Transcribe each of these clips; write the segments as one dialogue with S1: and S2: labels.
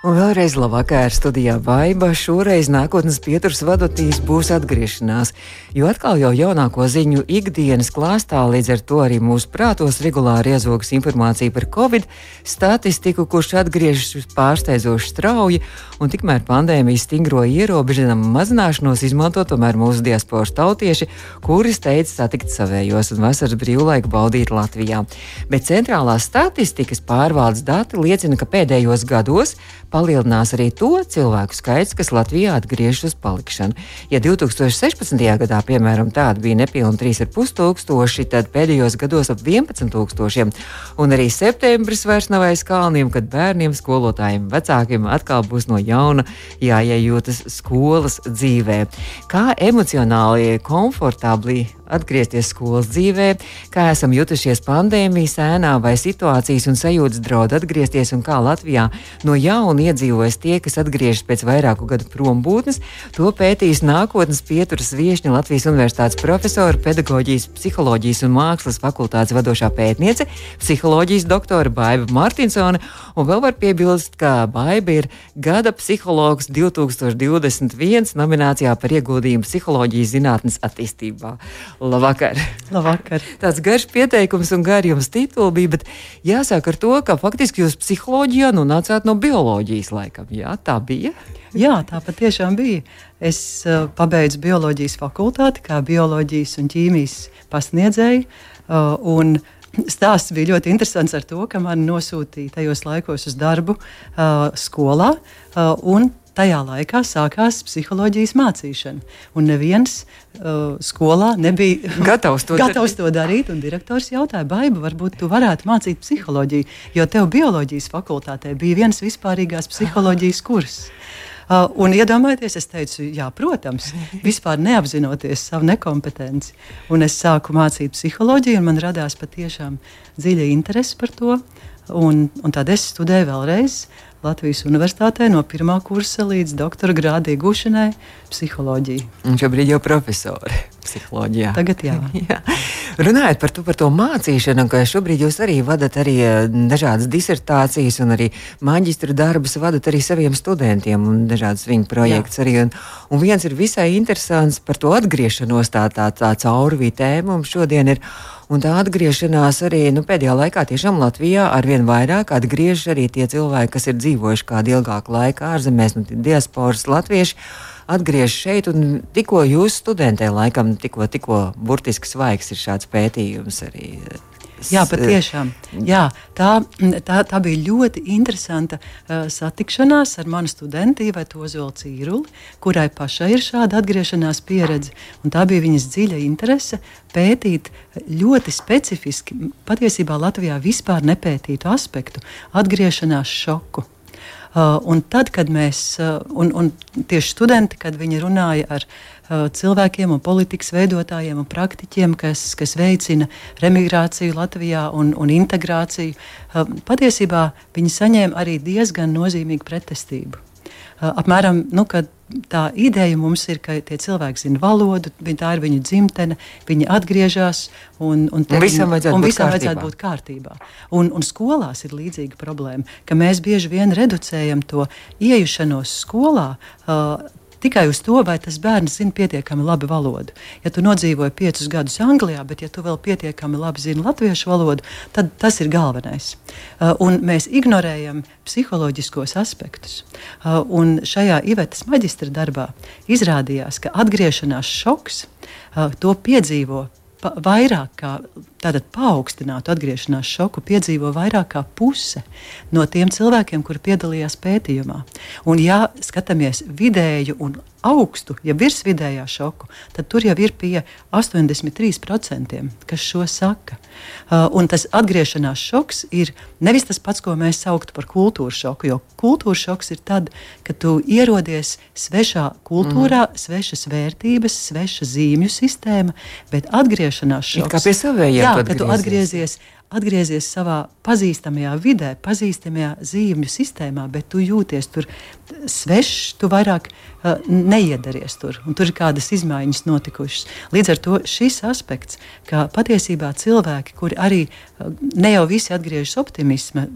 S1: Un vēlreiz labvakar studijā Baiba. Šoreiz nākotnes pieturas vadotīs būs atgriešanās, jo atkal jau jaunāko ziņu ikdienas klāstā līdz ar to arī mūsu prātos regulāri iezogas informācija par covid statistiku, kurš atgriežas pārsteidzoši strauji, un tikmēr pandēmijas stingro ierobežojumu mazināšanos izmanto tomēr mūsu diasporas tautieši, kuri steidz satikt savējos un vasaras brīvlaiku baudīt Latvijā. Bet centrālās statistikas pārvaldes dati liecina, ka pēdējos gados palielinās arī to cilvēku skaits, kas Latvijā atgriežas uz palikšanu. Ja 2016. gadā, piemēram, tāda bija nepilna 3,5 tūkstoši, tad pēdējos gados ap 11 tūkstošiem. Un arī septembris vairs nav aiz kalniem, kad bērniem, skolotājiem, vecākiem atkal būs no jauna jāiejūtas skolas dzīvē. Kā emocionāli, komfortabli atgriezties skolas dzīvē, kā esam jutušies pandēmijas ēnā vai situācijas un sajūtas draud atgriezties un kā Latvijā no jauna un iedzīvojas tie, kas atgriežas pēc vairāku gadu prombūtnes. To pētīs nākotnes pieturas viesņa Latvijas Universitātes profesora, pedagoģijas, psiholoģijas un mākslas fakultātes vadošā pētniece, psiholoģijas doktora Baiva Martinsone. Un vēl var piebilst, ka Baiva ir gada psihologs 2021 nominācijā par ieguldījumu psiholoģijas zinātnes attīstībā. Labvakar!
S2: Labvakar.
S1: Tāds garš pieteikums un gari jums tituli bija, bet jāsāk ar to, ka faktiski jūs psiholoģijā nu nācāt no bioloģijas bioloģijas laikam. Jā, tā bija.
S2: Jā, tā patiešām bija. Es uh, pabeidzu bioloģijas fakultāti kā bioloģijas un ķīmijas pasniedzēju. Uh, Stāsts bija ļoti interesants ar to, ka man nosūtīja tajos laikos uz darbu uh, skolā, uh, un tajā laikā sākās psiholoģijas mācīšana. Un neviens uh, skolā nebija
S1: gatavs to,
S2: gatavs to darīt. Direktors jautāja, Baiba, varbūt tu varētu mācīt psiholoģiju, jo tev bioloģijas fakultātē bija viens vispārīgās psiholoģijas kurs. Uh, un iedomājieties, es teicu, jā, protams, vispār neapzinoties savu nekompetenci. Un es sāku mācīt psiholoģiju, un man radās patiešām dziļa interese par to. Un, un tad es studēju vēlreiz Latvijas Universitātē no pirmā kursa līdz doktora grāda iegūšanai psiholoģiju.
S1: Un šobrīd jau profesori psiholoģijā.
S2: Tagad jā.
S1: jā. Runājot par to, par to mācīšanu, ka šobrīd jūs arī vadat arī eh, dažādas disertācijas un arī maģistra darbus vadat arī saviem studentiem un dažādas viņu projekts jā. arī. Un, un viens ir visai interesants par to atgriešanos, tā, tā, tā caurvī tēma mums šodien ir. Un tā atgriešanās arī nu, pēdējā laikā tiešām Latvijā arvien vairāk atgriežas arī tie cilvēki, kas ir dzīvojuši kādu ilgāku laiku ārzemēs, nu, diasporas latvieši. Atgriežas šeit, un tikko jūs studentē, laikam, tikko, tikko burtiski svaigs ir šāds pētījums arī
S2: Jā, patiešām. Jā, tā, tā, tā bija ļoti interesanta uh, satikšanās ar manu studentu Ivētu Ozolu Cīruli, kurai pašai ir šāda atgriešanās pieredze. Tā bija viņas dziļa interese pētīt ļoti specifiski, patiesībā Latvijā vispār nepētītu aspektu - atgriešanās šoku. Uh, un tad, kad mēs, uh, un, un tieši studenti, kad viņi runāja ar uh, cilvēkiem un politikas veidotājiem un praktiķiem, kas, kas veicina remigrāciju Latvijā un, un integrāciju, patiesībā viņi saņēma arī diezgan nozīmīgu pretestību. Apmēram, nu, tā ideja mums ir, ka tie cilvēki zina valodu, viņi, tā ir viņu dzimtene, viņi atgriežas un, un,
S1: un visam vajadzētu,
S2: un
S1: būt,
S2: visam
S1: kārtībā.
S2: vajadzētu būt kārtībā. Un, un skolās ir līdzīga problēma, ka mēs bieži vien reducējam to iejušanos skolā. Uh, tikai uz to, vai tas bērns zina pietiekami labi valodu. Ja tu nodzīvoji piecus gadus Anglijā, bet ja tu vēl pietiekami labi zini latviešu valodu, tad tas ir galvenais. Uh, un mēs ignorējam psiholoģiskos aspektus. Uh, un šajā Ivetas maģistra darbā izrādījās, ka atgriešanās šoks uh, to piedzīvo vairāk kā tātad paaugstinātu atgriešanās šoku piedzīvo vairāk kā puse no tiem cilvēkiem, kuri piedalījās pētījumā. Un, ja skatāmies vidēju un augstu, ja virsvidējā šoku, tad tur jau ir pie 83%, kas šo saka. Uh, un tas atgriešanās šoks ir nevis tas pats, ko mēs sauktu par kultūras šoku, jo kultūras šoks ir tad, kad tu ierodies svešā kultūrā, mm. svešas vērtības, sveša zīmju sistēma, bet atgriešanās šoks.
S1: Kā pie savējiem.
S2: Jā, kad tu atgriezies atgriezies savā pazīstamajā vidē, pazīstamajā zīmju sistēmā, bet tu jūties tur svešs, tu vairāk uh, neiedaries tur, un tur ir kādas izmaiņas notikušas. Līdz ar to šis aspekts, ka patiesībā cilvēki, kuri arī uh, ne jau visi atgriežas optimisma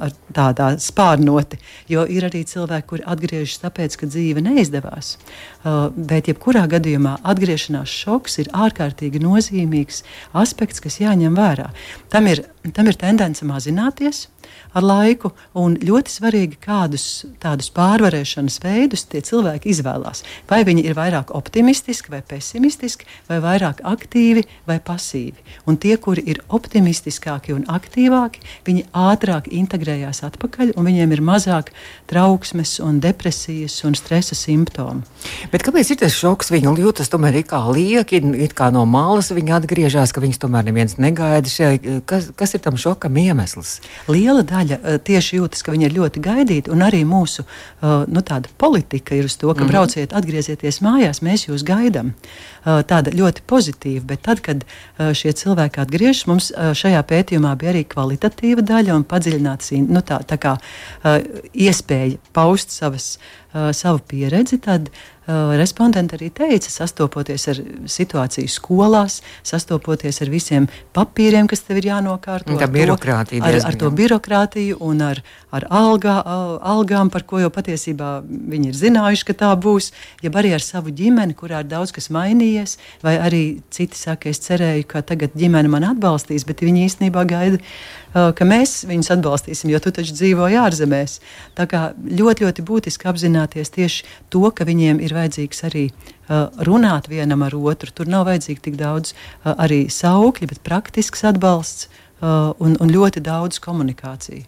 S2: ar tādā spārnoti, jo ir arī cilvēki, kuri atgriežas tāpēc, ka dzīve neizdevās. Uh, bet, jebkurā gadījumā, atgriešanās šoks ir ārkārtīgi nozīmīgs aspekts, kas jāņem vērā. Tam ir, tam ir tendence mazināties ar laiku. Un ļoti svarīgi, kādus tādus pārvarēšanas veidus tie cilvēki izvēlās. Vai viņi ir vairāk optimistiski vai pesimistiski, vai vairāk aktīvi vai pasīvi. Un tie, kuri ir optimistiskāki un aktīvāki, viņi ātrāk integrējās atpakaļ, un viņiem ir mazāk trauksmes, un depresijas un stresa simptomu.
S1: Bet kāpēc ir tas šoks? Viņi jūtas tomēr kā lieki, it kā no malas viņi atgriežas, ka viņus tomēr neviens negaida. Šeit, kas, kas ir tam šokam iemesls?
S2: Liela daļa uh, tieši jūtas, ka viņi ir ļoti gaidīti, un arī mūsu uh, nu, politika ir uz to, ka mm -hmm. brauciet, atgriezieties mājās, mēs jūs gaidām. Uh, tāda ļoti pozitīva, bet tad, kad šie cilvēki atgriežas, mums šajā pētījumā bija arī kvalitatīva daļa un padziļināts nu, tā, tā kā, iespēja paust savas, savu pieredzi. Tad, Uh, respondenti arī teica, sastopoties ar situāciju skolās, sastopoties ar visiem papīriem, kas tev ir jānokārto.
S1: Tā birokrātija.
S2: Ar, ar to birokrātiju un ar, ar algā, algām, par ko jau patiesībā viņi ir zinājuši, ka tā būs. Ja arī ar savu ģimeni, kurā ir daudz kas mainījies, vai arī citi saka, es cerēju, ka tagad ģimene man atbalstīs, bet viņi īstenībā gaida ka mēs viņus atbalstīsim, jo tu taču dzīvoji ārzemēs. Tā kā ļoti, ļoti būtiski apzināties tieši to, ka viņiem ir vajadzīgs arī runāt vienam ar otru. Tur nav vajadzīgi tik daudz arī saukļi, bet praktisks atbalsts un, un ļoti daudz komunikāciju.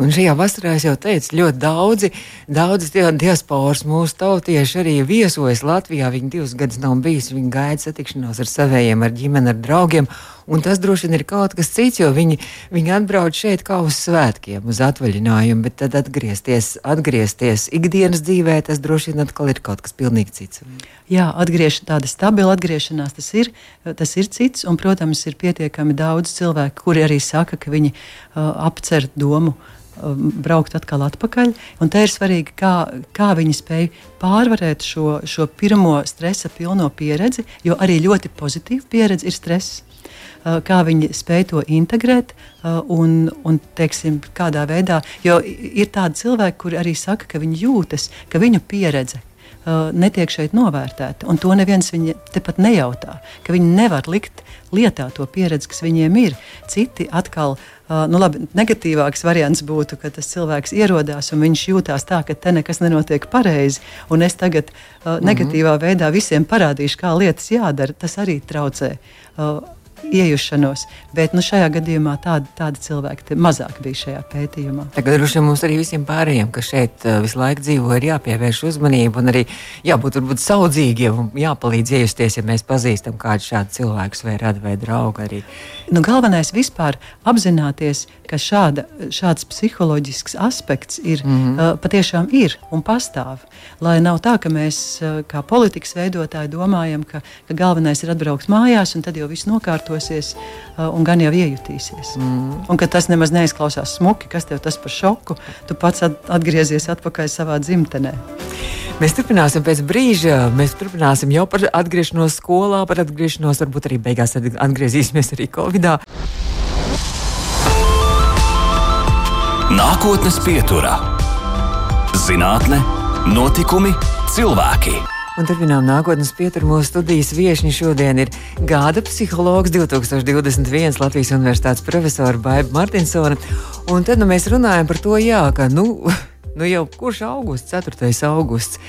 S1: Un šajā vasarā es jau teicu, ļoti daudzi, daudzi diasporas mūsu tautieši arī viesojas Latvijā. Viņi divus gadus nav bijis, viņi gaida satikšanos ar saviem, ar ģimeni, ar draugiem. Un tas droši vien ir kaut kas cits, jo viņi, viņi atbrauc šeit kā uz svētkiem, uz atvaļinājumu, bet tad atgriezties, atgriezties ikdienas dzīvē, tas droši vien atkal ir kaut kas pilnīgi cits.
S2: Jā, atgriež, tāda stabila atgriešanās, tas ir, tas ir cits. Un, protams, ir pietiekami daudz cilvēku, kuri arī saka, ka viņi uh, apcer domu braukt atkal atpakaļ. Un te ir svarīgi, kā, kā viņi spēj pārvarēt šo, šo pirmo stresa pilno pieredzi, jo arī ļoti pozitīva pieredze ir stress. Uh, kā viņi spēj to integrēt uh, un, un teiksim, kādā veidā. Jo ir tādi cilvēki, kuri arī saka, ka viņi jūtas, ka viņu pieredze uh, netiek šeit novērtēta. Un to neviens viņa tepat nejautā, ka viņi nevar likt lietā to pieredzi, kas viņiem ir. Citi atkal uh, nu, labi, negatīvāks variants būtu, ka tas cilvēks ierodās un viņš jūtās tā, ka te nekas nenotiek pareizi, un es tagad uh, negatīvā veidā visiem parādīšu, kā lietas jādara. Tas arī traucē. Uh, iejušanos. Bet nu, šajā gadījumā tādi, tādi cilvēki mazāk bija šajā pētījumā.
S1: Tagad droši vien mums arī visiem pārējiem, kas šeit uh, visu laiku dzīvo, ir jāpievērš uzmanība un arī jābūt varbūt, saudzīgiem un jāpalīdz iejusties, ja mēs pazīstam kādu šādu cilvēku vai radu vai draugu. Arī.
S2: Nu, galvenais vispār apzināties, ka šāda, šāds psiholoģisks aspekts ir mm -hmm. uh, patiešām ir un pastāv. Lai nav tā, ka mēs uh, kā politikas veidotāji domājam, ka, ka galvenais ir atbraukt mājās un tad jau viss nokārtot sakārtosies uh, un gan jau iejutīsies. Mm. Un tas nemaz neizklausās smuki, kas tev tas par šoku, tu pats atgriezies atpakaļ savā dzimtenē.
S1: Mēs turpināsim pēc brīža. Mēs turpināsim jau par atgriešanos skolā, par atgriešanos, varbūt arī beigās atgriezīsimies arī Covid-19.
S3: Nākotnes pieturā - zinātne, notikumi, cilvēki.
S1: Un turpinām nākotnes pieturu mūsu studijas viesiņa. Šodien ir gada psihologs 2021 Latvijas Universitātes profesora Baiba Martinsona. Un tad nu, mēs runājam par to, jā, ka nu, nu jau kurš augusts, 4. augusts.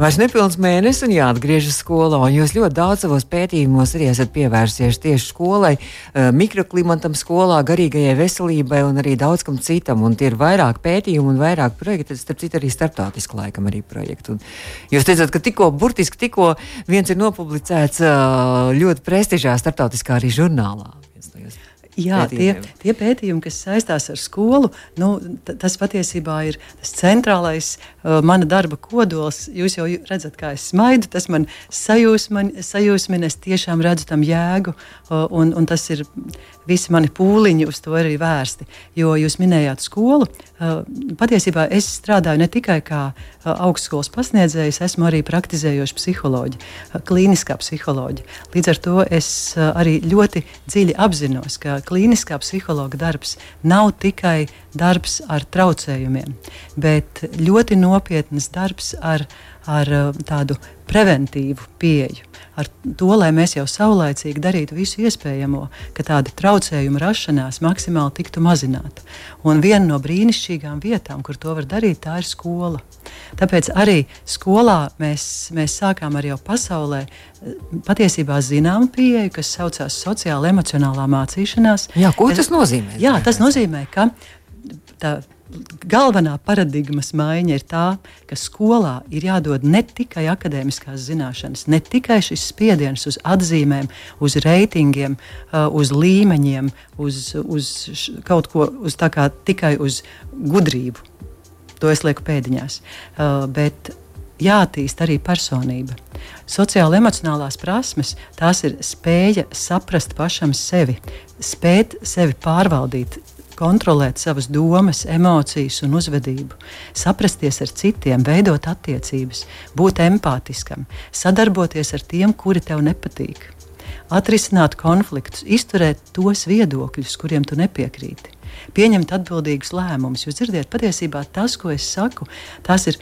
S1: Vairs nepilns mēnesis un jāatgriežas skolā. Un jūs ļoti daudz savos pētījumos arī esat pievērsies tieši skolai, eh, mikroklimatam, skolā, garīgajai veselībai un arī daudz kam citam. Un tie ir vairāk pētījumu un vairāk projektu, starp citu arī starptautiski laikam arī projektu. Un jūs teicat, ka tikko, burtiski tikko viens ir nopublicēts eh, ļoti prestižā starptautiskā arī žurnālā.
S2: Jā, pētījumiem. tie, tie pētījumi, kas saistās ar skolu, nu, tas patiesībā ir tas centrālais uh, mana darba kodols. Jūs jau redzat, kā es smaidu, tas man sajūsmina, es tiešām redzu tam jēgu, uh, un, un tas ir visi mani pūliņi uz to arī vērsti. Jo jūs minējāt skolu. Uh, patiesībā es strādāju ne tikai kā uh, augstskolas pasniedzējs, esmu arī praktizējoša psiholoģija, uh, klīniskā psiholoģija. Līdz ar to es arī ļoti dziļi apzinos, ka klīniskā psihologa darbs nav tikai darbs ar traucējumiem, bet ļoti nopietnas darbs ar, ar tādu preventīvu pieeju ar to, lai mēs jau saulēcīgi darītu visu iespējamo, ka tāda traucējuma rašanās maksimāli tiktu mazināta. Un viena no brīnišķīgām vietām, kur to var darīt, tā ir skola. Tāpēc arī skolā mēs, mēs sākām ar jau pasaulē eh, patiesībā zināmu pieeju, kas saucās sociāla emocionālā mācīšanās.
S1: Jā, ko tas nozīmē?
S2: Jā, tas nozīmē, ka tā galvenā paradigmas maiņa ir tā, ka skolā ir jādod ne tikai akadēmiskās zināšanas, ne tikai šis spiediens uz atzīmēm, uz reitingiem, uh, uz līmeņiem, uz, uz kaut ko uz kā, tikai uz gudrību. To es lieku pēdiņās. Uh, bet jāattīst arī personība. Sociāla emocionālās prasmes, tās ir spēja saprast pašam sevi, spēt sevi pārvaldīt, kontrolēt savas domas, emocijas un uzvedību, saprasties ar citiem, veidot attiecības, būt empātiskam, sadarboties ar tiem, kuri tev nepatīk, atrisināt konfliktus, izturēt tos viedokļus, kuriem tu nepiekrīti. Pieņemt atbildīgus lēmumus. Jūs dzirdiet, patiesībā tas, ko es saku, tas ir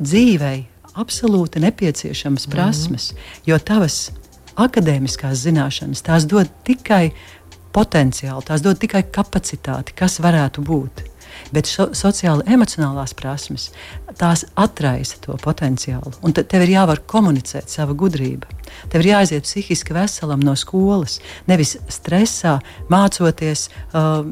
S2: dzīvei absolūti nepieciešamas prasmes, mm -hmm. jo tavas akadēmiskās zināšanas tās dod tikai potenciālu, tās dod tikai kapacitāti, kas varētu būt. Bet so, sociāli emocionālās prasmes, tās atraisa to potenciālu. Un tev ir jāvar komunicēt sava gudrība. Tev ir jāaiziet psihiski veselam no skolas, nevis stresā, mācoties. Uh,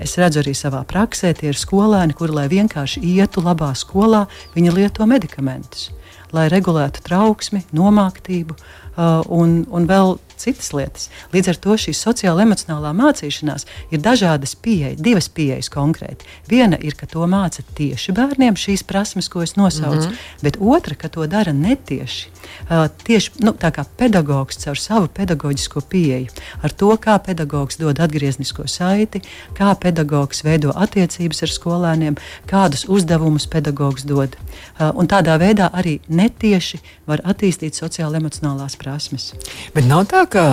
S2: es redzu arī savā praksē, tie ir skolēni, kuri, lai vienkārši ietu labā skolā, viņi lieto medikamentus, lai regulētu trauksmi, nomāktību uh, un, un vēl citas lietas. Līdz ar to šī sociāla emocionālā mācīšanās ir dažādas pieejas, divas pieejas konkrēti. Viena ir, ka to māca tieši bērniem, šīs prasmes, ko es nosaucu, mm -hmm. bet otra, ka to dara netieši. Uh, tieši nu, tā kā pedagogs caur savu pedagoģisko pieeju, ar to, kā pedagogs dod atgrieznisko saiti, kā pedagogs veido attiecības ar skolēniem, kādus uzdevumus pedagogs dod. Uh, un tādā veidā arī netieši var attīstīt sociāla emocionālās prasmes.
S1: Bet nav tā, ka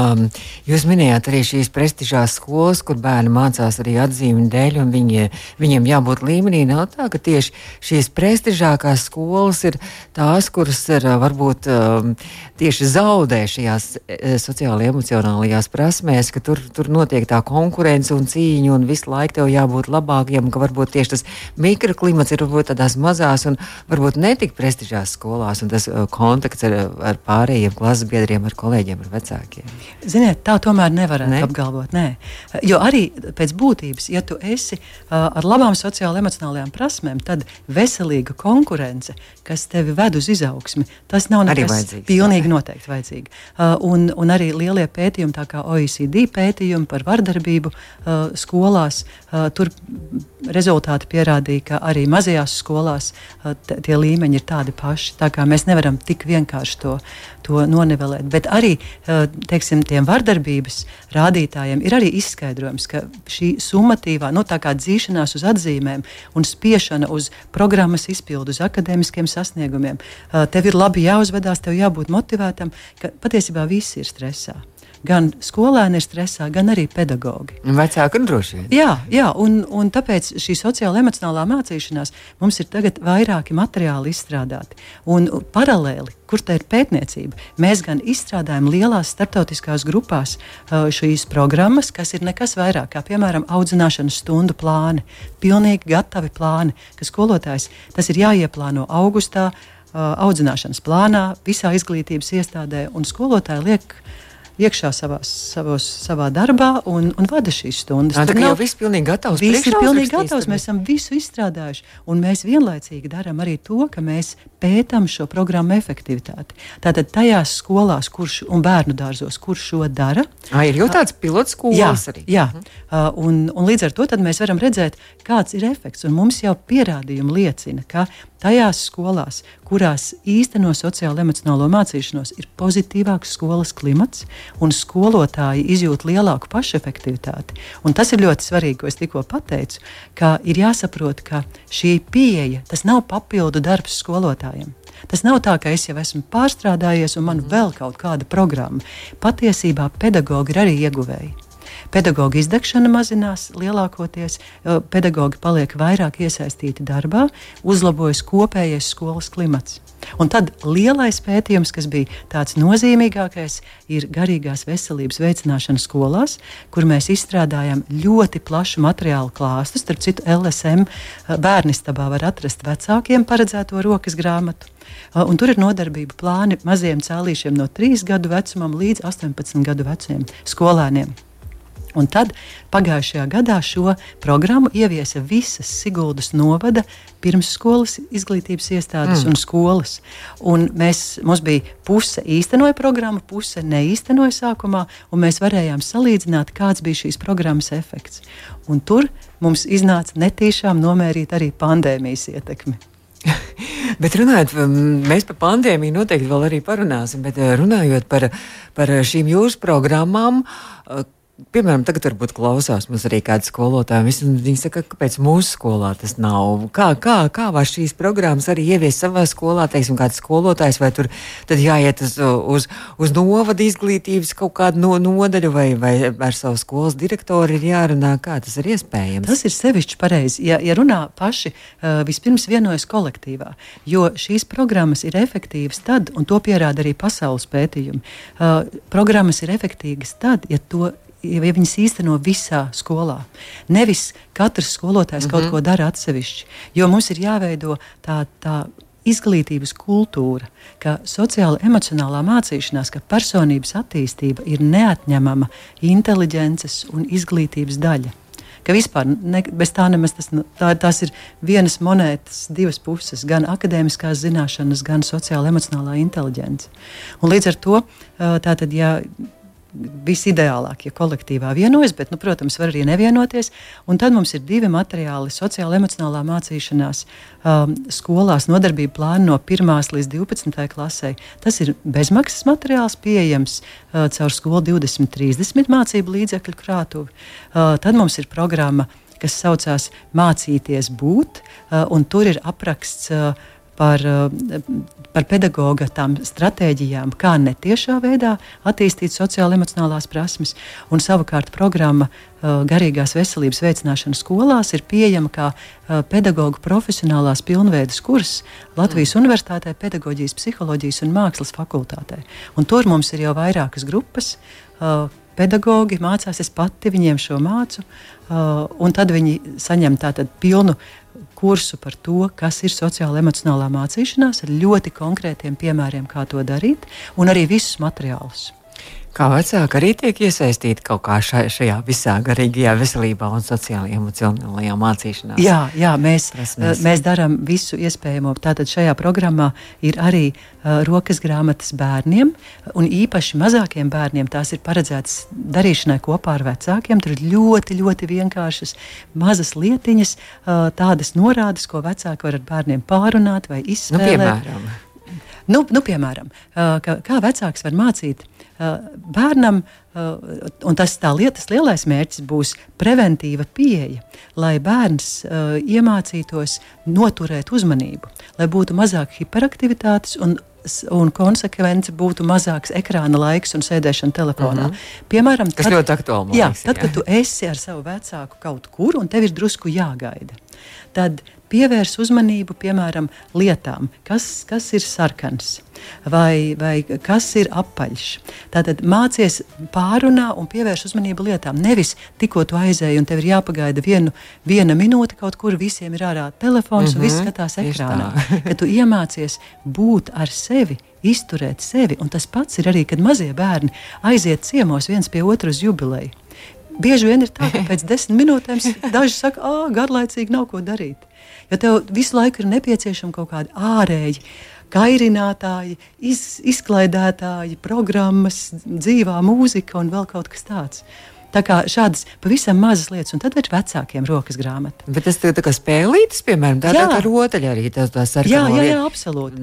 S1: jūs minējāt arī šīs prestižās skolas, kur bērni mācās arī atzīmju dēļ, un viņi, viņiem jābūt līmenī. Nav tā, ka tieši šīs prestižākās skolas ir tās, kuras ir varbūt tieši zaudē šajās sociāli emocionālajās prasmēs, ka tur, tur notiek tā konkurence un cīņa, un visu laiku tev jābūt labākiem, ka varbūt tieši tas mikroklimats ir varbūt tādās mazās un varbūt netik prestižās skolās, un tas kontakts ar, ar pārējiem klases biedriem, ar kolēģiem, ar vecākiem.
S2: Ziniet, tā tomēr nevarētu ne? apgalvot. Nē. Jo arī pēc būtības, ja tu esi uh, ar labām sociālajām, emocionālajām prasmēm, tad veselīga konkurence, kas tevi ved uz izaugsmi, tas nav nekas pilnīgi noteikti vajadzīgi. Uh, un, un arī lielie pētījumi, tā kā OECD pētījumi par vardarbību uh, skolās, uh, tur rezultāti pierādīja, ka arī mazajās skolās uh, tie līmeņi ir tādi paši. Tā kā mēs nevaram tik vienkārši to, to nonivelēt. Bet arī uh, teiksim, tiem vardarbības rādītājiem ir arī izskaidrojums, ka šī summatīvā nu, dzīšanās uz atzīmēm un spiešana uz programmas izpildu, uz akadēmiskiem sasniegumiem, tev ir labi jāuzvedās, tev jābūt motivētam, ka patiesībā visi ir stresā gan skolēni ir stresā, gan arī pedagogi.
S1: Vecāki ir droši vien.
S2: Jā, jā un, un tāpēc šī sociāla emocionālā mācīšanās mums ir tagad vairāki materiāli izstrādāti. Un paralēli, kur tā ir pētniecība, mēs gan izstrādājam lielās starptautiskās grupās šīs programmas, kas ir nekas vairāk kā, piemēram, audzināšanas stundu plāni, pilnīgi gatavi plāni, ka skolotājs tas ir jāieplāno augustā. Audzināšanas plānā, visā izglītības iestādē, un skolotāji liek iekšā savās, savos, savā darbā un, un vada šīs stundas.
S1: Tā jau viss pilnīgi gatavs.
S2: Viss ir pilnīgi gatavs. Mēs esam visu izstrādājuši. Un mēs vienlaicīgi darām arī to, ka mēs pētām šo programmu efektivitāti. Tātad tajās skolās, kurš un bērnu dārzos, kurš šo dara.
S1: À, ir jau tāds pilots skolas
S2: jā,
S1: arī.
S2: Jā, uh, un, un līdz ar to mēs varam redzēt, kāds ir efekts. Un mums jau pierādījumi liecina, ka tajās skolās, kurās īsteno sociālo emocionālo mācīšanos, ir pozitīvāks skolas klimats un skolotāji izjūt lielāku pašefektivitāti. Un tas ir ļoti svarīgi, ko es tikko pateicu, ka ir jāsaprot, ka šī pieeja tas nav papildu darbs skolotājiem. Tas nav tā, ka es jau esmu pārstrādājies un man vēl kaut kāda programma. Patiesībā pedagogi ir arī ieguvēji. Pedagoģa izdegšana mazinās lielākoties, pedagoģi paliek vairāk iesaistīti darbā, uzlabojas kopējais skolas klimats. Un tad lielais pētījums, kas bija tāds nozīmīgākais, ir garīgās veselības veicināšana skolās, kur mēs izstrādājam ļoti plašu materiālu klāstu. Starp citu, LSM bērnistabā var atrast vecākiem paredzēto rokas grāmatu. Un tur ir nodarbība plāni maziem cēlīšiem no 3 gadu vecumam līdz 18 gadu veciem skolēniem. Un tad pagājušajā gadā šo programmu ieviesa visas Siguldas novada pirmsskolas izglītības iestādes mm. un skolas. Un mēs, mums bija puse īstenoja programmu, puse neīstenoja sākumā, un mēs varējām salīdzināt, kāds bija šīs programmas efekts. Un tur mums iznāca netīšām nomērīt arī pandēmijas ietekmi.
S1: bet runājot, mēs par pandēmiju noteikti vēl arī parunāsim, bet eh, runājot par, par šīm jūsu programmām, eh, Piemēram, tagad varbūt klausās mums arī kāda skolotāja. Viņi saka, kāpēc mūsu skolā tas nav? Kā, kā, kā var šīs programmas arī ieviest savā skolā, teiksim, kāds skolotājs, vai tur jāiet uz, uz, uz novada izglītības kaut kādu no, nodaļu, vai, vai ar savu skolas direktoru ir jārunā, kā tas ir iespējams?
S2: Tas ir sevišķi pareizi. Ja, ja runā paši, vispirms vienojas kolektīvā, jo šīs programmas ir efektīvas tad, un to pierāda arī pasaules pētījumi, programmas ir efektīvas tad, ja to ja viņas īsteno visā skolā. Nevis katrs skolotājs mm -hmm. kaut mhm. ko dara atsevišķi, jo mums ir jāveido tā. tā izglītības kultūra, ka sociāla emocionālā mācīšanās, ka personības attīstība ir neatņemama inteliģences un izglītības daļa. Ka vispār ne, bez tā nemaz tas, tā, tās ir vienas monētas divas puses, gan akadēmiskās zināšanas, gan sociāla emocionālā inteliģence. Un līdz ar to, tātad, ja visideālāk, ja kolektīvā vienojas, bet, nu, protams, var arī nevienoties. Un tad mums ir divi materiāli - sociāla emocionālā mācīšanās um, skolās, nodarbība plāna no 1 līdz 12 klasē. Tas ir bezmaksas materiāls, pieejams uh, caur skolu 2030 mācību līdzekļu krātuvi. Uh, tad mums ir programma, kas saucās Mācīties būt, uh, un tur ir apraksts. Uh, par, eh, par pedagoga tām stratēģijām, kā netiešā veidā attīstīt sociālo-emocionālās prasmes. Un savukārt programma eh, garīgās veselības veicināšana skolās ir pieejama kā eh, pedagoģa profesionālās pilnveidas kurs Latvijas mm. Universitātē, Pedagoģijas, Psiholoģijas un Mākslas fakultātē. Un tur mums ir jau vairākas grupas. Pedagogi mācās, es pati viņiem šo mācu, un tad viņi saņem tādu pilnu kursu par to, kas ir sociāla emocionālā mācīšanās, ar ļoti konkrētiem piemēriem, kā to darīt, un arī visus materiālus.
S1: Kā vecāki arī tiek iesaistīti kaut kā šai, šajā visā garīgajā veselībā un sociālajā emocionālajā mācīšanā?
S2: Jā, jā mēs, Prasmēs. mēs darām visu iespējamo. Tātad šajā programmā ir arī uh, rokas grāmatas bērniem, un īpaši mazākiem bērniem tās ir paredzētas darīšanai kopā ar vecākiem. Tur ir ļoti, ļoti vienkāršas, mazas lietiņas, uh, tādas norādes, ko vecāki var ar bērniem pārunāt vai izspēlēt. Nu, piemēram. Nu, nu, piemēram, kā, kā vecāks var mācīt bērnam, un tas tā lietas lielais mērķis būs preventīva pieeja, lai bērns iemācītos noturēt uzmanību, lai būtu mazāk hiperaktivitātes un un konsekvence būtu mazāks ekrāna laiks un sēdēšana telefonā. Mm -hmm. Piemēram,
S1: tas ļoti aktuāli.
S2: Jā, tad, jā. kad tu esi ar savu vecāku kaut kur un tev ir drusku jāgaida, tad pievērs uzmanību, piemēram, lietām, kas, kas ir sarkans vai, vai kas ir apaļš. Tātad mācies pārunā un pievērš uzmanību lietām. Nevis tikko tu aizēji un tev ir jāpagaida vienu, viena minūte kaut kur, visiem ir ārā telefons mm -hmm, un viss mhm, skatās ekrānā. Kad tu iemācies būt ar sevi, izturēt sevi, un tas pats ir arī, kad mazie bērni aiziet ciemos viens pie otra uz jubileju. Bieži vien ir tā, ka pēc desmit minūtēm daži saka, ah, garlaicīgi nav ko darīt. Jo tev visu laiku ir nepieciešama kaut kāda ārēja kairinātāji, iz, izklaidētāji, programmas, dzīvā mūzika un vēl kaut kas tāds. Tā kā šādas pavisam mazas lietas, un tad ir vecākiem rokas grāmata.
S1: Bet tas tā kā spēlītas, piemēram, tā, tā, tā rotaļa arī tas tā sarkanā.
S2: Jā, jā, jā, absolūti.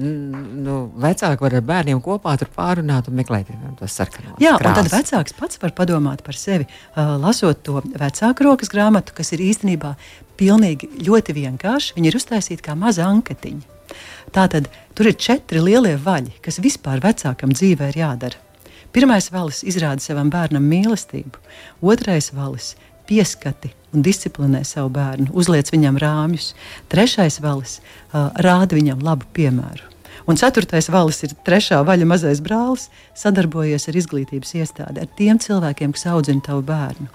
S1: Nu, vecāki var ar bērniem kopā tur pārunāt un meklēt tos sarkanos.
S2: Jā, krāsas. un tad vecāks pats var padomāt par sevi, uh, lasot to vecāku rokas grāmatu, kas ir īstenībā pilnīgi ļoti vienkārši. Viņi ir uztaisīti kā maza anketiņa. Tātad tur ir četri lielie vaļi, kas vispār vecākam dzīvē ir jādara. Pirmais valis izrāda savam bērnam mīlestību, otrais valis pieskati un disciplinē savu bērnu, uzliec viņam rāmjus, trešais valis uh, rāda viņam labu piemēru. Un ceturtais valis ir trešā vaļa mazais brālis, sadarbojies ar izglītības iestādi, ar tiem cilvēkiem, kas audzina tavu bērnu.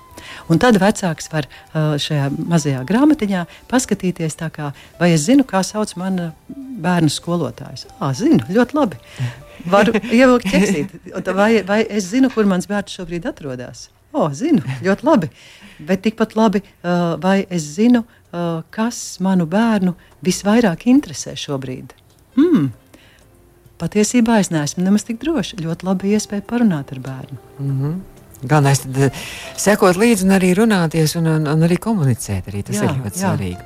S2: Un tad vecāks var šajā mazajā grāmatiņā paskatīties, kā, vai es zinu, kā sauc mana bērnu skolotājs. Ah, zinu, ļoti labi. Varu ievilkt ķeksīt. Vai, vai es zinu, kur mans bērns šobrīd atrodas? O, oh, zinu, ļoti labi. Bet tikpat labi, vai es zinu, kas manu bērnu visvairāk interesē šobrīd? Hmm, patiesībā es neesmu nemaz tik droši. Ļoti labi iespēja parunāt ar bērnu.
S1: Mm -hmm. Galvenais ir uh, sekot līdzi un arī runāties un, un, un arī komunicēt. Arī tas jā, ir ļoti jā. svarīgi.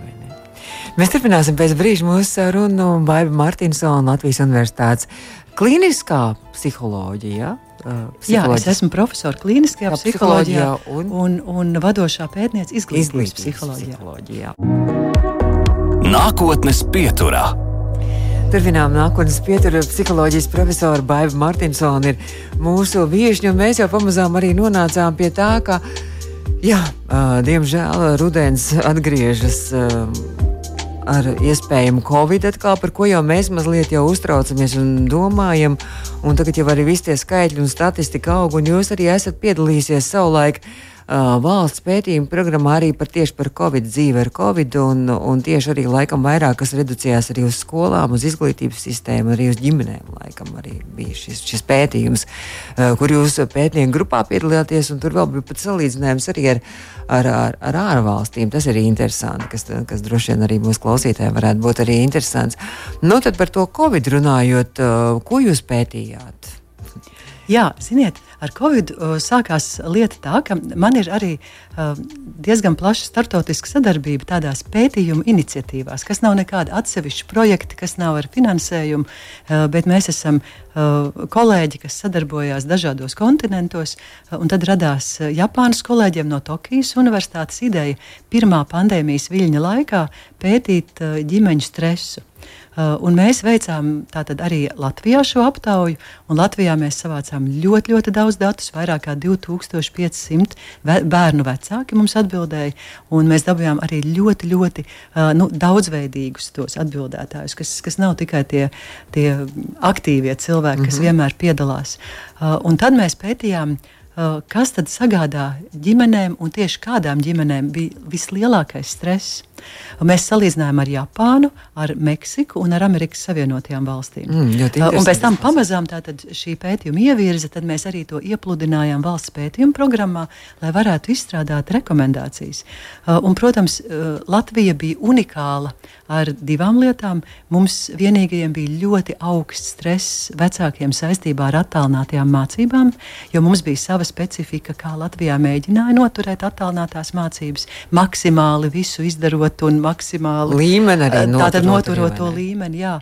S1: Mēs turpināsim pēc brīža mūsu sarunu Baiba Martinsona Latvijas Universitātes klīniskā psiholoģija.
S2: Uh, Jā, es esmu profesors klīniskajā psiholoģijā, psiholoģijā un, un, un vadošā pētniece izglītības psiholoģijā. psiholoģijā.
S3: Nākotnes pieturā.
S1: Turpinām nākotnes pietura psiholoģijas profesora Baiva Martinsona ir mūsu viešņa, un mēs jau pamazām arī nonācām pie tā, ka, jā, diemžēl rudens atgriežas ar iespējamu covid atkal, par ko jau mēs mazliet jau uztraucamies un domājam, un tagad jau arī visi tie skaitļi un statistika aug, un jūs arī esat piedalīsies savulaik uh, valsts pētījuma programmā arī par tieši par Covid dzīvi ar Covid, un, un tieši arī laikam vairāk kas reducējās arī uz skolām, uz izglītības sistēmu, arī uz ģimenēm. Laikam arī bija šis, šis pētījums, uh, kur jūs pētnieku grupā piedalījāties, un tur vēl bija pat salīdzinājums arī ar, ar, ar, ar ārvalstīm. Tas ir interesanti, kas, kas droši vien arī mūsu klausītājiem varētu būt arī interesants. Nu, tad par to Covid runājot, uh, ko jūs pētījāt?
S2: Jā, ziniet, ar Covid uh, sākās lieta tā, ka man ir arī uh, diezgan plaša startautiska sadarbība tādās pētījumu iniciatīvās, kas nav nekādi atsevišķi projekti, kas nav ar finansējumu, uh, bet mēs esam kolēģi, kas sadarbojās dažādos kontinentos, tad radās Japānas kolēģiem no Tokijas Universitātes ideja pirmā pandēmijas viļņa laikā pētīt ģimeņu stresu. Uh, un mēs veicām arī Latvijā šo aptauju, un Latvijā mēs savācām ļoti, ļoti daudz datus. Vairāk kā 2500 ve bērnu vecāki mums atbildēja, un mēs dabūjām arī ļoti, ļoti uh, nu, daudzveidīgus tos atbildētājus, kas, kas nav tikai tie, tie aktīvie cilvēki, kas mm -hmm. vienmēr piedalās. Uh, un tad mēs pētījām kas tad sagādā ģimenēm un tieši kādām ģimenēm bija vislielākais stress. Mēs salīdzinājām ar Japānu, ar Meksiku un ar Amerikas Savienotajām valstīm. Mm, un pēc tam pamazām šī pētījuma ievirza, tad mēs arī to iepludinājām valsts pētījuma programmā, lai varētu izstrādāt rekomendācijas. Uh, un, protams, Latvija bija unikāla ar divām lietām. Mums vienīgajiem bija ļoti augsts stress vecākiem saistībā ar attālinātajām mācībām, jo mums bija sava specifika, kā Latvijā mēģināja noturēt attālinātās mācības, maksimāli visu izdarot un maksimāli
S1: līmeni arī noturot.
S2: Tātad noturot to līmeni, jā.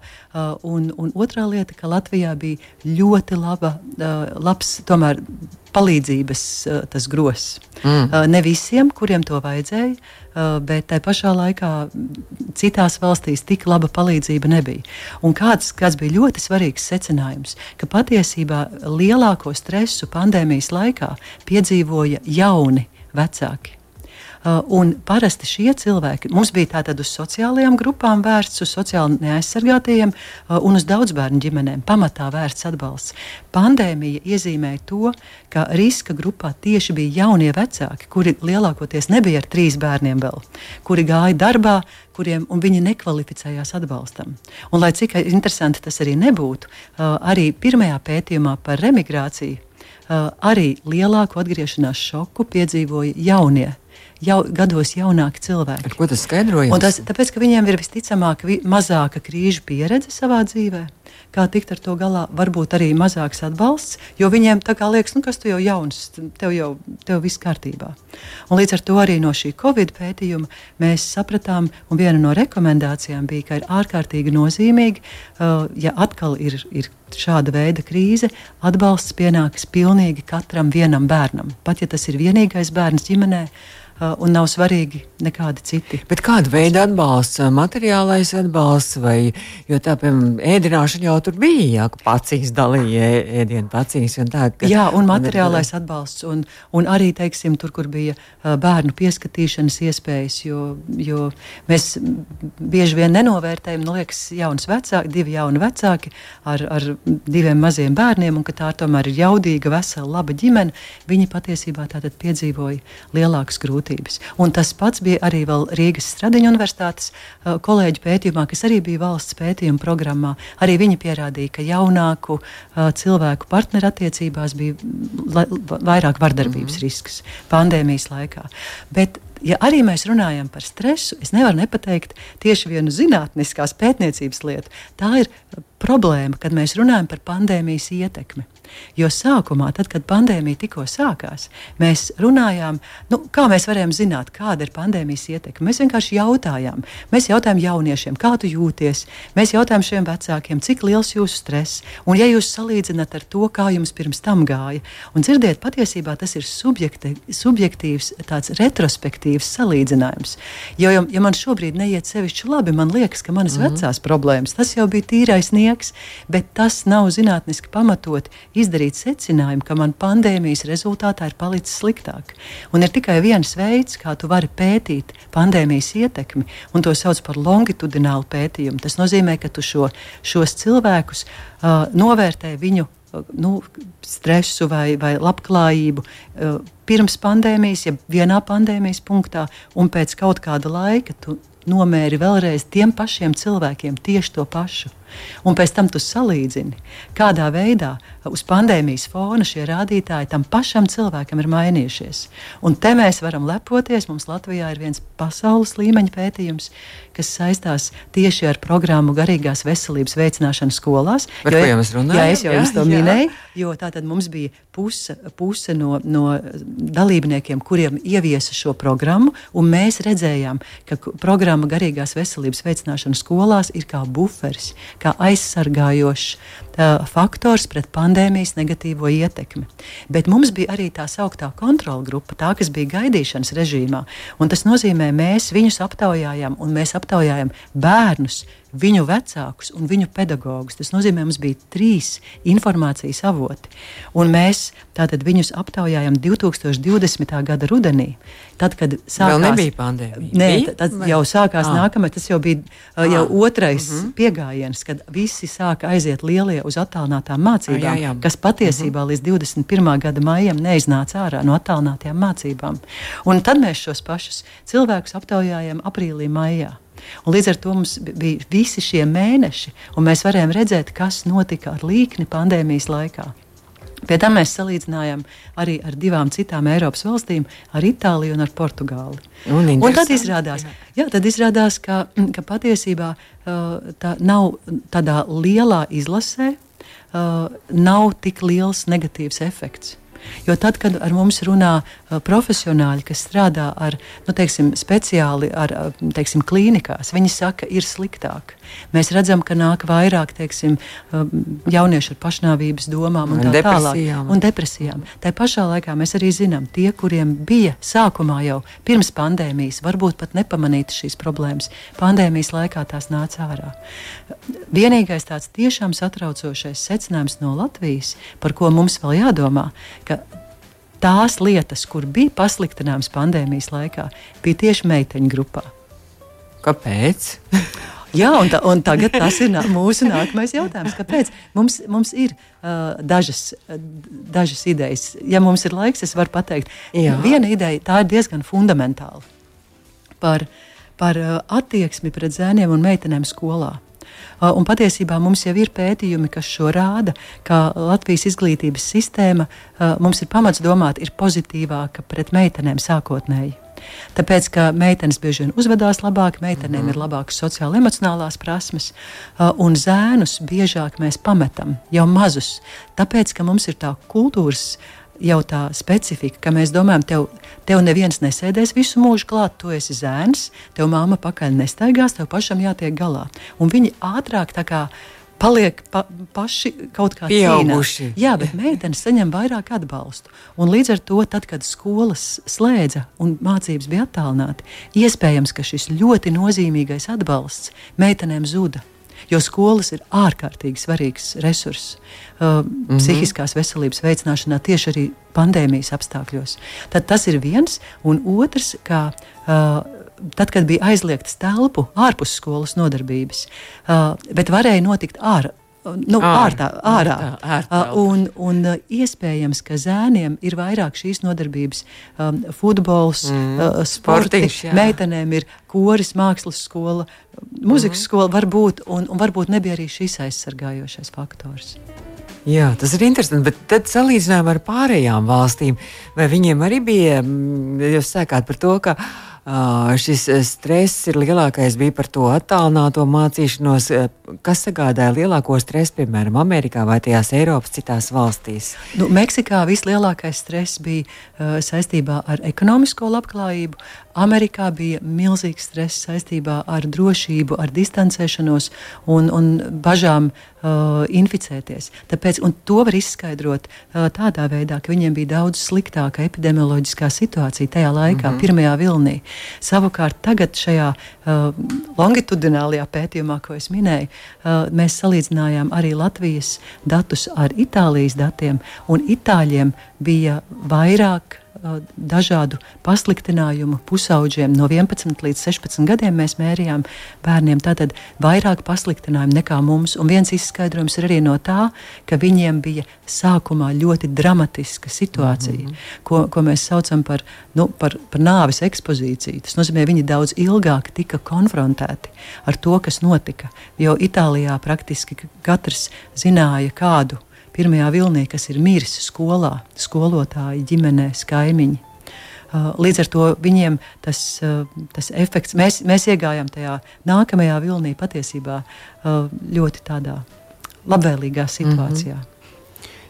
S2: Un, un otrā lieta, ka Latvijā bija ļoti laba, labs tomēr palīdzības tas gross. Mm. Ne visiem, kuriem to vajadzēja, bet tai pašā laikā citās valstīs tik laba palīdzība nebija. Un kāds, kāds bija ļoti svarīgs secinājums, ka patiesībā lielāko stresu pandēmijas laikā piedzīvoja jauni vecāki. Un parasti šie cilvēki mums bija tātad uz sociālajām grupām vērsts, uz sociāli neaizsargātajiem un uz daudzbērnu ģimenēm pamatā vērsts atbalsts. Pandēmija iezīmēja to, ka riska grupā tieši bija jaunie vecāki, kuri lielākoties nebija ar trīs bērniem vēl, kuri gāja darbā, kuriem viņi nekvalificējās atbalstam. Un, lai cik interesanti tas arī nebūtu, arī pirmajā pētījumā par remigrāciju arī lielāku atgriešanās šoku piedzīvoja jaunie jau, gados jaunāki cilvēki.
S1: Ar ko tas skaidrojams?
S2: Tas, tāpēc, ka viņiem ir visticamāk vi, mazāka krīžu pieredze savā dzīvēm kā tikt ar to galā. Varbūt arī mazāks atbalsts, jo viņiem tā kā liekas, nu, kas tu jau jauns, tev jau tev viss kārtībā. Un līdz ar to arī no šī Covid pētījuma mēs sapratām, un viena no rekomendācijām bija, ka ir ārkārtīgi nozīmīgi, uh, ja atkal ir, ir šāda veida krīze, atbalsts pienākas pilnīgi katram vienam bērnam. Pat ja tas ir vienīgais bērns ģimenē, Uh, un nav svarīgi nekādi citi.
S1: Bet kāda veida atbalsts, uh, materiālais atbalsts, vai tā, piemēram, ēdināšana jau tur bija, jā, ka pacīs dalīja ēdienu pacīs. Un tā,
S2: ka, jā, un materiālais un, atbalsts, un, un arī, teiksim, tur, kur bija uh, bērnu pieskatīšanas iespējas, jo, jo mēs bieži vien nenovērtējam, nu, liekas, jauns vecāki, divi jauni vecāki ar, ar diviem maziem bērniem, un ka tā tomēr ir jaudīga, vesela, laba ģimene, viņi patiesībā tātad piedzīvoja lielākas grūtības grūtības. Un tas pats bija arī Rīgas Stradiņa universitātes uh, kolēģu pētījumā, kas arī bija valsts pētījuma programmā. Arī viņi pierādīja, ka jaunāku uh, cilvēku partnerattiecībās bija vairāk vardarbības mm -hmm. risks pandēmijas laikā. Bet ja arī mēs runājam par stresu, es nevaru nepateikt tieši vienu zinātniskās pētniecības lietu. Tā ir problēma, kad mēs runājam par pandēmijas ietekmi. Jo sākumā, tad, kad pandēmija tikko sākās, mēs runājām, nu, kā mēs varējām zināt, kāda ir pandēmijas ietekme. Mēs vienkārši jautājām. Mēs jautājām jauniešiem, kā tu jūties. Mēs jautājām šiem vecākiem, cik liels ir jūsu stress. Un, ja jūs salīdzināt ar to, kā jums pirms tam gāja, un dzirdiet, patiesībā tas ir subjekti, subjektīvs, tāds retrospektīvs salīdzinājums. Jo, ja, ja man šobrīd neiet sevišķi labi, man liekas, ka manas mm -hmm. vecās problēmas tas jau bija tīrais nieks, bet tas nav zinātniski pamatot izdarīt secinājumu, ka man pandēmijas rezultātā ir palicis sliktāk. Un ir tikai viens veids, kā tu vari pētīt pandēmijas ietekmi, un to sauc par longitudinālu pētījumu. Tas nozīmē, ka tu šo, šos cilvēkus uh, novērtē viņu nu, stresu vai, vai labklājību pirms pandēmijas, ja vienā pandēmijas punktā, un pēc kaut kāda laika tu nomēri vēlreiz tiem pašiem cilvēkiem tieši to pašu. Un pēc tam tu salīdzini, kādā veidā uz pandēmijas fona šie rādītāji tam pašam cilvēkam ir mainījušies. Un te mēs varam lepoties. Mums Latvijā ir viens pasaules līmeņa pētījums, kas saistās tieši ar programmu garīgās veselības veicināšanu skolās.
S1: Par jo, mēs runājam?
S2: Jā, es jau jums to jā. minēju, jo tā tad mums bija puse, puse no, no dalībniekiem, kuriem ieviesa šo programmu, un mēs redzējām, ka programma garīgās veselības veicināšana skolās ir kā buferis, kā aizsargājošs faktors pret pandēmijas negatīvo ietekmi. Bet mums bija arī tā sauktā kontrola grupa, tā, kas bija gaidīšanas režīmā. Tas nozīmē, mēs viņus aptaujājām, un mēs aptaujājām bērnus, viņu vecākus un viņu pedagogus. Tas nozīmē, mums bija trīs informācijas avoti. Un mēs tātad viņus aptaujājām 2020. gada rudenī. Tad, kad sākās,
S1: Vēl nebija pandēmija.
S2: Nē, tad Vai? jau sākās ah. nākamais, tas jau bija uh, jau ah. otrais mhm. -huh. pieejams, kad visi sāka aiziet lielie uz attālinātām mācībām, ah, jā, jā. kas patiesībā mhm. līdz 21. gada maijam neiznāca ārā no attālinātajām mācībām. Un tad mēs šos pašus cilvēkus aptaujājām aprīlī, maijā. Un līdz ar to mums bija visi šie mēneši, un mēs varējām redzēt, kas notika ar līkni pandēmijas laikā. Pie tam mēs salīdzinājām arī ar divām citām Eiropas valstīm, ar Itāliju un ar Portugāli. Un, un tad izrādās, jā. Tad izrādās ka, ka patiesībā uh, tā nav tādā lielā izlasē, uh, nav tik liels negatīvs efekts. Jo tad, kad ar mums runā profesionāļi, kas strādā ar, nu, teiksim, speciāli ar, uh, teiksim, klīnikās, viņi saka, ir sliktāk. Mēs redzam, ka nāk vairāk teiksim, uh, jauniešu ar pašnāvības domām un, un tā depresijām. tālāk. Un depresijām. Tā pašā laikā mēs arī zinām, tie, kuriem bija sākumā jau pirms pandēmijas, varbūt pat nepamanīti šīs problēmas, pandēmijas laikā tās nāca ārā. Vienīgais tāds tiešām satraucošais secinājums no Latvijas, par ko mums vēl jādomā, ka tās lietas, kur bija pasliktināmas pandēmijas laikā, bija tieši meiteņu grupā.
S1: Kāpēc?
S2: Jā, un, ta, un tagad tas ir nā, mūsu nākamais jautājums. Kāpēc? Mums, mums ir uh, dažas, dažas idejas. Ja mums ir laiks, es varu pateikt, Jā. viena ideja tā ir diezgan fundamentāla par, par attieksmi pret zēniem un meitenēm skolā. Uh, un patiesībā mums jau ir pētījumi, kas šo rāda, ka Latvijas izglītības sistēma uh, mums ir pamats domāt, ir pozitīvāka pret meitenēm sākotnēji. Tāpēc, ka meitenes bieži vien uzvedās labāk, meitenēm mm ir labākas sociāla-emocionālās prasmes, uh, un zēnus biežāk mēs pametam jau mazus. Tāpēc, ka mums ir tā kultūras jau tā specifika, ka mēs domājam, tev, tev neviens nesēdēs visu mūžu klāt, tu esi zēns, tev māma pakaļ nestaigās, tev pašam jātiek galā. Un viņi ātrāk tā kā paliek pa, paši kaut kā
S1: pieauguši.
S2: Cīnā. Jā, bet meitenes saņem vairāk atbalstu. Un līdz ar to, tad, kad skolas slēdza un mācības bija attālināti, iespējams, ka šis ļoti nozīmīgais atbalsts meitenēm zuda. Jo skolas ir ārkārtīgi svarīgs resurss uh, mm -hmm. psihiskās veselības veicināšanā tieši arī pandēmijas apstākļos. Tad tas ir viens, un otrs, kā uh, tad, kad bija aizliegtas telpu ārpus skolas nodarbības, uh, bet varēja notikt ārā. Nu, ārā, ārā. ārā. Un, un iespējams, ka zēniem ir vairāk šīs nodarbības. Um, futbols, mm. uh, sportiņš, meitenēm ir koris, mākslas skola, muzikas mm. skola, varbūt, un, un varbūt nebija arī šis aizsargājošais faktors.
S1: Jā, tas ir interesanti. Bet tad salīdzinājumā ar pārējām valstīm, vai viņiem arī bija, mm, jūs sākāt par to, ka šis stress ir lielākais bija par to attālināto mācīšanos. Kas sagādāja lielāko stresu, piemēram, Amerikā vai tajās Eiropas citās valstīs?
S2: Nu, Meksikā vislielākais stress bija uh, saistībā ar ekonomisko labklājību. Amerikā bija milzīgs stress saistībā ar drošību, ar distancēšanos un, un bažām uh, inficēties. Tāpēc, to var izskaidrot uh, tādā veidā, ka viņiem bija daudz sliktāka epidemioloģiskā situācija tajā laikā, mm -hmm. pirmajā vilnī. Savukārt, tagad šajā uh, longitudinālajā pētījumā, ko es minēju, uh, mēs salīdzinājām arī Latvijas datus ar Itālijas datiem, un Itāļiem bija vairāk dažādu pasliktinājumu pusauģiem. No 11 līdz 16 gadiem mēs mērījām bērniem tātad vairāk pasliktinājumu nekā mums. Un viens izskaidrojums ir arī no tā, ka viņiem bija sākumā ļoti dramatiska situācija, mm -hmm. ko, ko mēs saucam par, nu, par, par nāves ekspozīciju. Tas nozīmē, ka viņi daudz ilgāk tika konfrontēti ar to, kas notika. Jo Itālijā praktiski katrs zināja kādu pirmajā vilnī, kas ir miris skolā, skolotāji, ģimenēs, kaimiņi. Uh, līdz ar to viņiem tas, uh, tas efekts, mēs, mēs iegājām tajā nākamajā vilnī patiesībā uh, ļoti tādā labvēlīgā situācijā. Mm -hmm.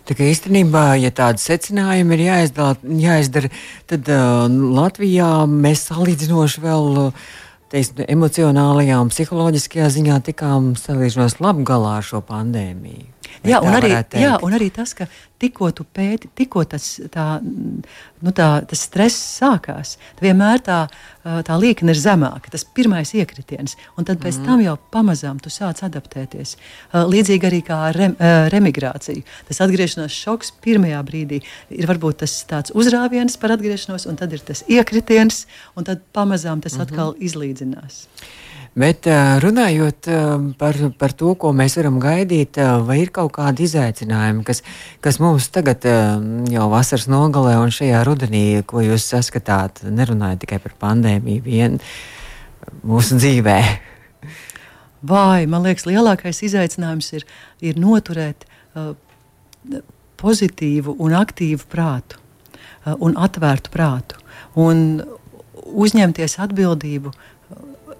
S1: Tā kā īstenībā, ja tādi secinājumi ir jāizdala, jāizdara, tad uh, Latvijā mēs salīdzinoši vēl uh, teiksim, emocionālajā un psiholoģiskajā ziņā tikām salīdzinoši labi galā ar šo pandēmiju.
S2: Jā un, arī, jā, un arī tas, ka tikko tu pēti, tikko tas, tā, nu tā, tas stress sākās, vienmēr tā, tā liekne ir zemāka, tas pirmais iekritiens, un tad pēc mm. tam jau pamazām tu sāc adaptēties. Līdzīgi arī kā ar rem, remigrāciju. Tas atgriešanās šoks pirmajā brīdī ir varbūt tas tāds uzrāviens par atgriešanos, un tad ir tas iekritiens, un tad pamazām tas mm -hmm. atkal izlīdzinās.
S1: Bet runājot par, par to, ko mēs varam gaidīt, vai ir kaut kādi izaicinājumi, kas, kas mums tagad jau vasaras nogalē un šajā rudenī, ko jūs saskatāt, nerunājot tikai par pandēmiju, vien mūsu dzīvē?
S2: Vai, man liekas, lielākais izaicinājums ir, ir noturēt uh, pozitīvu un aktīvu prātu uh, un atvērtu prātu un uzņemties atbildību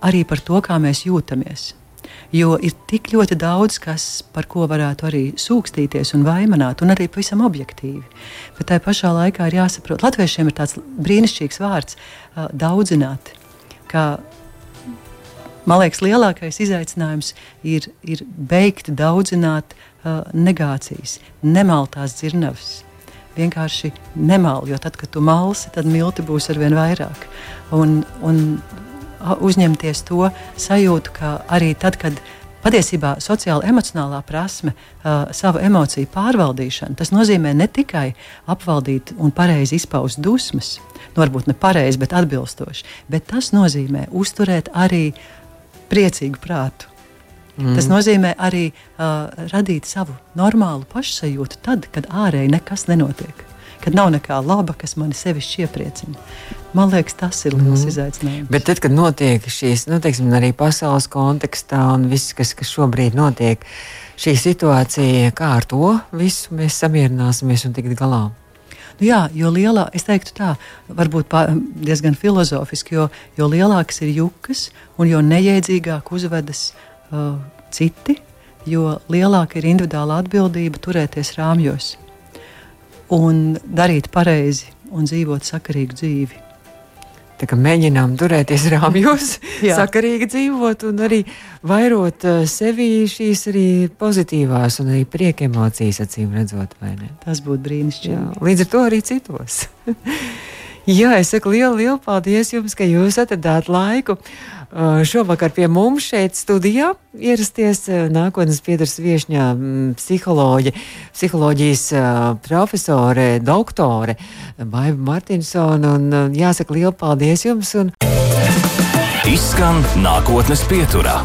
S2: arī par to, kā mēs jūtamies. Jo ir tik ļoti daudz, kas, par ko varētu arī sūkstīties un vaimanāt, un arī pavisam objektīvi. Bet tajā pašā laikā ir jāsaprot, latviešiem ir tāds brīnišķīgs vārds daudzināt. Man liekas, lielākais izaicinājums ir, ir beigt daudzināt uh, negācijas, nemaltās dzirnavas. Vienkārši nemal, jo tad, kad tu malsi, tad milti būs arvien vairāk. Un, un uzņemties to sajūtu, ka arī tad, kad patiesībā sociāla emocionālā prasme, uh, savu emociju pārvaldīšana, tas nozīmē ne tikai apvaldīt un pareizi izpaust dusmas, nu, varbūt ne pareizi, bet atbilstoši, bet tas nozīmē uzturēt arī priecīgu prātu. Mm. Tas nozīmē arī uh, radīt savu normālu pašsajūtu tad, kad ārēji nekas nenotiek kad nav nekā laba, kas mani sevišķi iepriecina. Man liekas, tas ir liels mm. izaicinājums.
S1: Bet tad, kad notiek šīs, nu, teiksim, arī pasaules kontekstā un viss, kas, kas šobrīd notiek, šī situācija, kā ar to visu mēs samierināsimies un tikt galā?
S2: Nu, jā, jo lielāka, es teiktu tā, varbūt pār, diezgan filozofiski, jo, jo lielākas ir jukas un jo neiedzīgāk uzvedas uh, citi, jo lielāka ir individuāla atbildība turēties rāmjos un darīt pareizi un dzīvot sakarīgu dzīvi.
S1: Tā kā mēģinām turēties rāmjos, sakarīgi dzīvot un arī vairot uh, sevī šīs arī pozitīvās un arī prieka emocijas, acīm redzot, vai ne?
S2: Tas būtu brīnišķīgi.
S1: Līdz ar to arī citos. Jā, es saku lielu, lielu paldies jums, ka jūs atradāt laiku. Uh, šovakar pie mums šeit studijā ierasties uh, nākotnes pieturas viešņā mm, psiholoģi, psiholoģijas uh, profesore, doktore Baiva Martinsona. Un jāsaka lielu paldies jums! Un...
S3: Izskan nākotnes pieturā.